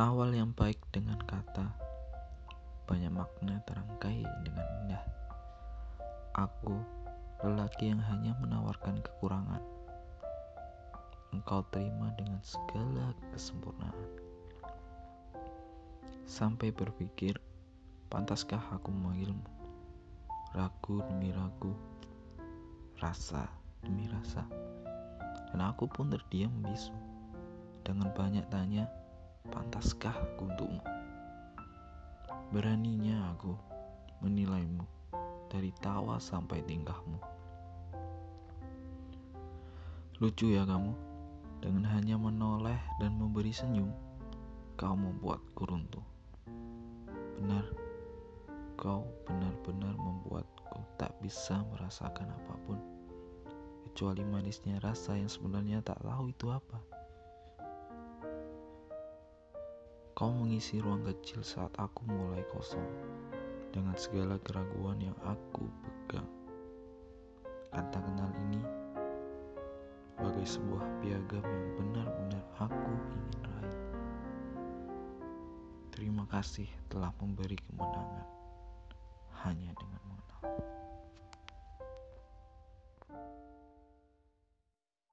Awal yang baik dengan kata, banyak makna terangkai dengan indah. Aku, lelaki yang hanya menawarkan kekurangan, engkau terima dengan segala kesempurnaan. Sampai berpikir, pantaskah aku memanggilmu? Ragu demi ragu, rasa demi rasa. Dan aku pun terdiam bisu. Dengan banyak tanya, pantaskah aku untukmu? Beraninya aku menilaimu dari tawa sampai tingkahmu. Lucu ya kamu, dengan hanya menoleh dan memberi senyum, kau membuatku runtuh. Benar, kau benar-benar membuatku tak bisa merasakan apa pun, kecuali manisnya rasa yang sebenarnya tak tahu itu apa. Kau mengisi ruang kecil saat aku mulai kosong dengan segala keraguan yang aku pegang. Kata kenal ini bagai sebuah piagam yang benar-benar aku ingin raih. Terima kasih telah memberi kemenangan hanya dengan mengenal.